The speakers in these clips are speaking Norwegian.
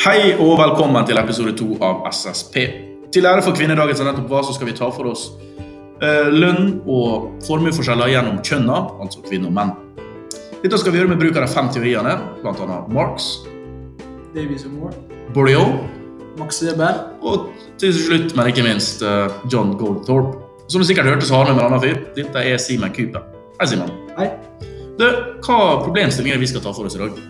Hei og velkommen til episode to av SSP. Til ære for kvinnedagen som nettopp var, så skal vi ta for oss eh, lønn og formueforskjeller gjennom kjønna, altså kvinner og menn. Dette skal vi gjøre med bruk av de fem teoriene, bl.a. Marx, Davies og Moore. Bourdieu Max Weber. og til slutt, men ikke minst, eh, John Goldthorpe. Som du sikkert hørte, så har vi med en annen fyr. Dette er Simen Cooper. Hei, Simen. Hei. Du, hva problemstillinger er vi skal ta for oss i dag?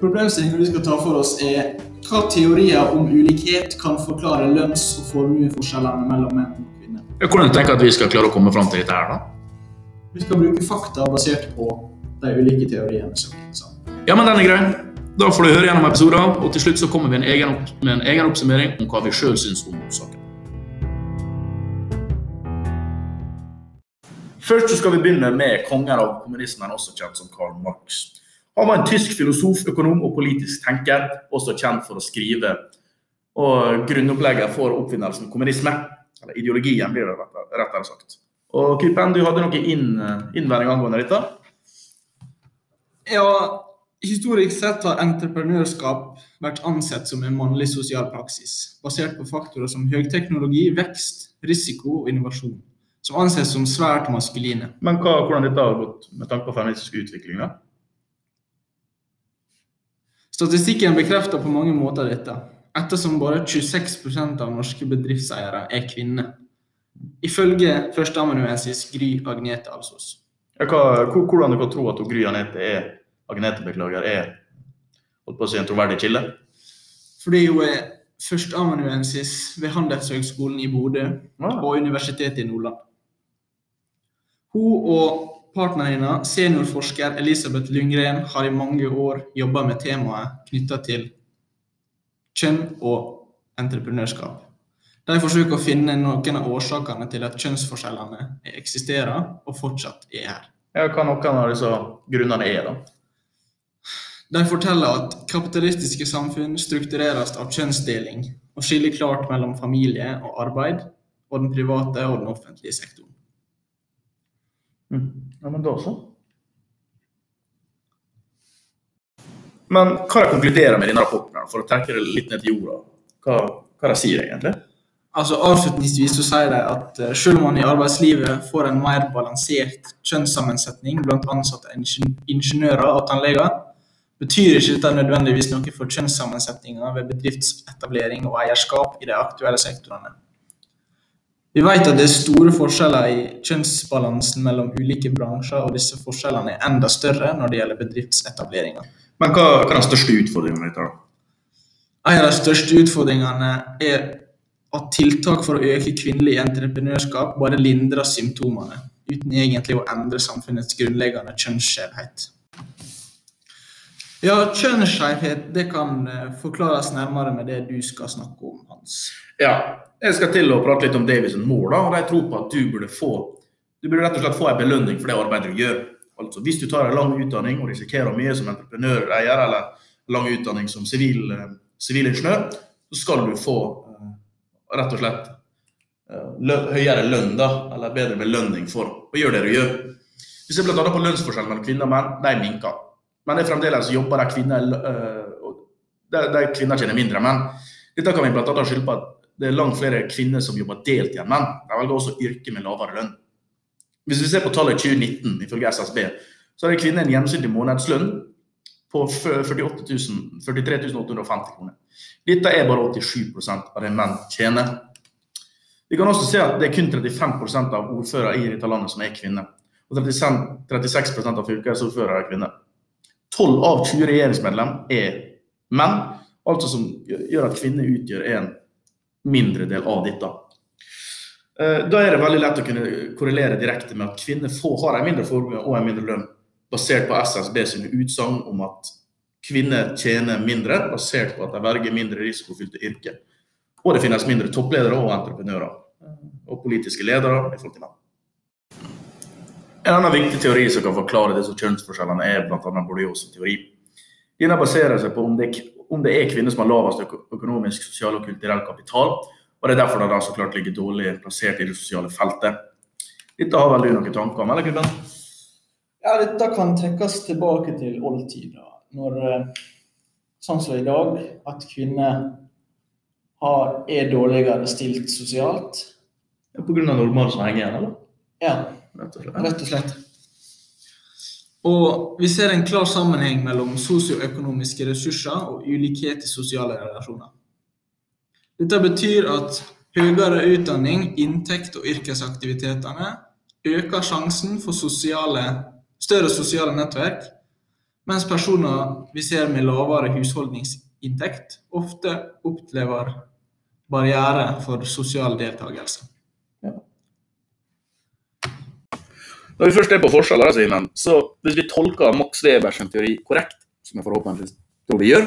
Problemstillingen vi skal ta for oss er hva teorier om ulikhet kan forklare lønns- og formueforskjellene mellom menn og kvinner. Hvordan tenker du at vi skal klare å komme fram til dette her, da? Vi skal bruke fakta basert på de ulike teoriene som finnes. Ja, men den er grei. Da får du høre gjennom episoden, og til slutt så kommer vi en egen opp med en egen oppsummering om hva vi sjøl syns om saken. Først så skal vi begynne med kongen av kommunismen, også kjent som Karl Marx. Han var en tysk filosof, økonom og politisk tenker, også kjent for å skrive og grunnopplegget for oppfinnelsen kommunisme. Eller ideologien, blir det rett- rettere sagt. Og Kypen, du hadde noe inn, innvending angående dette? Ja, historisk sett har entreprenørskap vært ansett som en mannlig sosial praksis, basert på faktorer som høyteknologi, vekst, risiko og innovasjon, som anses som svært maskuline. Men hva, hvordan dette har gått med tanke på feministisk utvikling? da? Statistikken bekrefter på mange måter dette, ettersom bare 26% av norske bedriftseiere er kvinner. Ifølge førsteamanuensis Gry Agnete Alsos. Ja, hva, hvordan du kan tro at Gry Agnete er Agnete beklager, er holdt på å si en troverdig kilde? Fordi hun er førsteamanuensis ved Handelshøgskolen i Bodø Ja. og Universitetet i Nordland. Hun og partneren hennes, seniorforsker Elisabeth Lyngren, har i mange år jobba med temaet knytta til kjønn og entreprenørskap. De forsøker å finne noen av årsakene til at kjønnsforskjellene eksisterer og fortsatt er her. Ja, hva noen av disse grunnene er, da? De forteller at kapitalistiske samfunn struktureres av kjønnsdeling og skiller klart mellom familie og arbeid og den private og den offentlige sektoren. Mm. Ja, men da så. Men hva de konkluderer med i denne rapporten, for å trekke det litt ned til jorda? Hva, hva de sier egentlig? Altså Avslutningsvis så sier de at eh, selv om man i arbeidslivet får en mer balansert kjønnssammensetning blant ansatte ingeniører og tannleger, betyr ikke dette nødvendigvis noe for kjønnssammensetninga ved bedriftsetablering og eierskap i de aktuelle sektorene. Vi vet at det er store forskjeller i kjønnsbalansen mellom ulike bransjer, og disse forskjellene er enda større når det gjelder bedriftsetableringer. Men hva, hva er den største utfordringen med dette? En av de største utfordringene er at tiltak for å øke kvinnelig entreprenørskap bare lindrer symptomene, uten egentlig å endre samfunnets grunnleggende kjønnsskjevhet. Ja, kjønnsskjevhet det kan eh, forklares nærmere med det du skal snakke om, Hans. Ja, jeg skal til å prate litt om Davison Moore, og de tror på at du burde få du burde rett og slett få en belønning for det arbeidet du gjør. Altså, Hvis du tar en lang utdanning og risikerer mye som entreprenøreier, eller lang utdanning som eh, sivilingeniør, så skal du få eh, rett og slett eh, høyere lønn, da, eller bedre belønning for å gjøre det du gjør. Vi ser bl.a. på lønnsforskjellen mellom kvinner og menn, de minker. Men det er fremdeles jobber der kvinner, der, kvinner tjener mindre enn menn. Dette kan vi annet skylde på at det er langt flere kvinner som jobber deltid enn menn. De velger også yrke med lavere lønn. Hvis vi ser på tallet 2019, ifølge SSB, så har kvinner en gjennomsnittlig månedslønn på 48 000 43 850 kroner. Dette er bare 87% av det menn tjener. Vi kan også se at det er kun 35% av ordførere i dette landet som er kvinner. Og 36 36% av fylkesordførere er kvinner. 12 av 20 regjeringsmedlem er menn, altså som gjør at kvinner utgjør en mindre del av dette. Eh, Da er det veldig lett å kunne korrelere direkte med at kvinner får, har en mindre formue og en mindre lønn, basert på SSB sine utsagn om at kvinner tjener mindre, basert på at de velger mindre risikofylte yrker. Og det finnes mindre toppledere og entreprenører eh, og politiske ledere i forhold til menn. En annen viktig teori som kan forklare disse kjønnsforskjellene, er bl.a. Bourdieu's teori. Denne baserer seg på om det, om det er kvinner som har lavest økonomisk, sosial og kulturell kapital, og det er derfor de da så klart ligger dårlig plassert i det sosiale feltet. Dette har vel du noen tanker om, eller Gudben? Ja, dette kan trekkes tilbake til oldtida, når eh, sånn som i dag, at kvinner har, er dårligere stilt sosialt. Som henger igjen, eller? Ja, Rett og slett. rett og slett. Og vi ser en klar sammenheng mellom sosioøkonomiske ressurser og ulikhet i sosiale relasjoner. Dette betyr at høyere utdanning, inntekt og yrkesaktivitetene øker sjansen for sosiale, større sosiale nettverk, mens personer vi ser med lavere husholdningsinntekt, ofte opplever barriere for sosial deltakelse. Når vi først er på forskjeller, Simen, så hvis vi tolker Max Webers teori korrekt, som jeg forhåpentligvis tror vi gjør,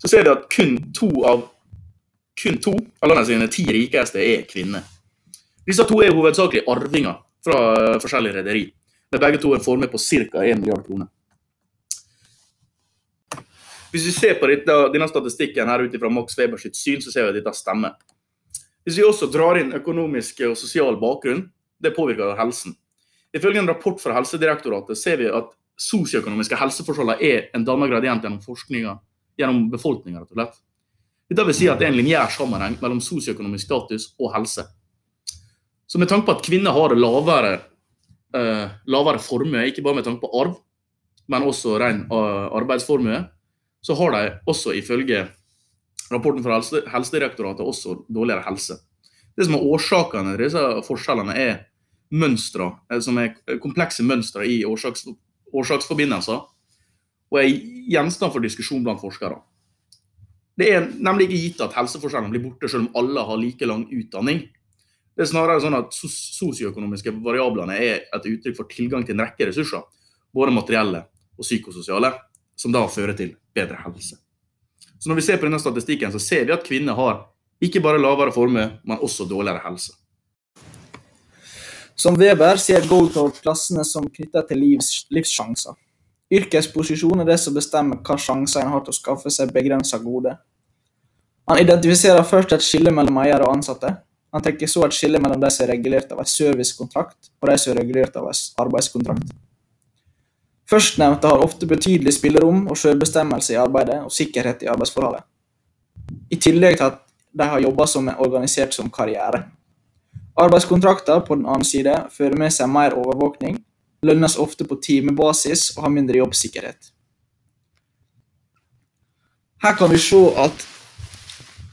så ser vi at kun to av kun to av landets sine ti rikeste er kvinner. Disse to er hovedsakelig arvinger fra eh, forskjellige rederi, med begge to en formue på ca. 1 milliard kroner. Hvis vi ser på denne statistikken her ut fra Max Webers syn, så ser vi at dette stemmer. Hvis vi også drar inn økonomisk og sosial bakgrunn, det påvirker helsen. Ifølge en rapport fra Helsedirektoratet ser vi at sosioøkonomiske helseforskjeller er en dannet gradient gjennom forskninga gjennom befolkninga. rett og slett. Dette vil si at det er en lineær sammenheng mellom sosioøkonomisk status og helse. Så med tanke på at kvinner har lavere, eh, lavere formue, ikke bare med tanke på arv, men også ren eh, arbeidsformue, så har de også ifølge rapporten fra helse, Helsedirektoratet også dårligere helse. Det som er årsakene til disse forskjellene, er mønstre, eh, som er komplekse mønstre i årsaks, årsaksforbindelser, og er gjenstand for diskusjon blant forskere. Det er nemlig ikke gitt at helseforskjellene blir borte selv om alle har like lang utdanning. Det er snarere sånn at sosioøkonomiske variablene er et uttrykk for tilgang til en rekke ressurser, både materielle og psykososiale, som da fører til bedre helse. Så når vi ser på denne statistikken, så ser vi at kvinner har ikke bare lavere formue, men også dårligere helse. Som Weber ser Goldthorpe klassene som knyttet til livs, livssjanser. Yrkesposisjon er det som bestemmer hva sjanser en har til å skaffe seg begrensa gode. Han identifiserer først et skille mellom eier og ansatte. Han trekker så et skille mellom de som er regulert av en servicekontrakt, og de som er regulert av en arbeidskontrakt. Førstnevnte har ofte betydelig spillerom og selvbestemmelse i arbeidet og sikkerhet i arbeidsforholdet. I tillegg til at de har jobba som er organisert som karriere. Arbeidskontrakter på den annen side fører med seg mer overvåkning, lønnes ofte på timebasis og har mindre jobbsikkerhet. Her kan vi se at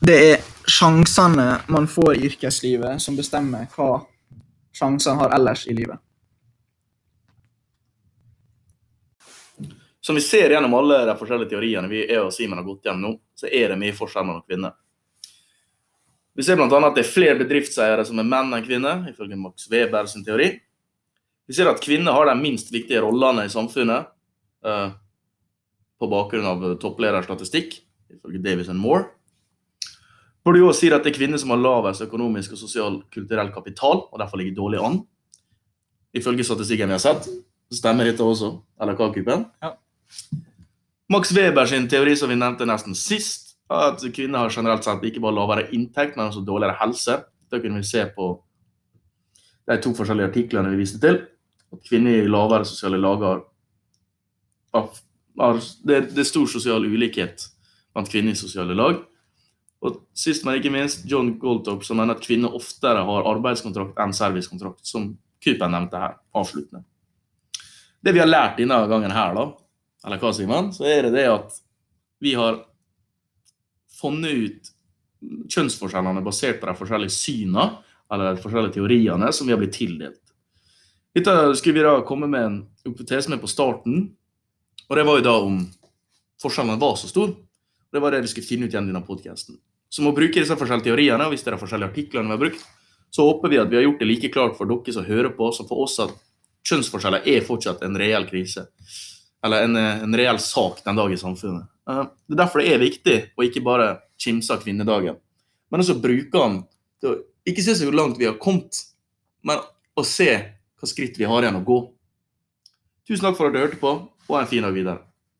det er sjansene man får i yrkeslivet som bestemmer hva sjansene har ellers i livet. Som vi ser gjennom alle de forskjellige teoriene vi er og Simen har gått gjennom så er det mye forskjell mellom kvinner. Vi ser bl.a. at det er flere bedriftseiere som er menn enn kvinner, ifølge Max Weber sin teori. Vi ser at kvinner har de minst viktige rollene i samfunnet eh, på bakgrunn av topplederstatistikk, ifølge Davis and Moore. Også sier at det er kvinner som har lavest økonomisk og sosial kulturell kapital, og derfor ligger dårlig an. Ifølge statistikken vi har sett, stemmer dette også. Eller hva, Kupen? Ja. Max Weber sin teori som vi nevnte nesten sist, at kvinner har generelt sett ikke bare lavere inntekt, men også dårligere helse. Da kunne vi se på de to forskjellige artiklene vi viste til. At kvinner i lavere sosiale lag har, det, det er stor sosial ulikhet blant kvinner i sosiale lag. Og sist, men ikke minst, John Goldtop, som mener at kvinner oftere har arbeidskontrakt enn servicekontrakt, som Kupen nevnte her, avsluttende. Det vi har lært denne gangen her, da, eller hva, Simon, så er det det at vi har funnet ut kjønnsforskjellene basert på de forskjellige synene, eller de forskjellige teoriene som vi har blitt tildelt. Dette skulle vi da komme med en hypotese med på starten, og det var jo da om forskjellene var så store. Det var det vi skulle finne ut gjennom denne podkasten. Så å bruke disse forskjellige teoriene, og hvis det er forskjellige artiklene vi har brukt, så håper vi at vi har gjort det like klart for dere som hører på, som for oss at kjønnsforskjeller er fortsatt en reell krise. Eller en, en reell sak den dag i samfunnet. Eh, Det er derfor det er viktig å ikke bare kimse av kvinnedagen, men også bruke den til å ikke se så langt vi har kommet, men å se hva skritt vi har igjen å gå. Tusen takk for at du hørte på, og ha en fin dag videre.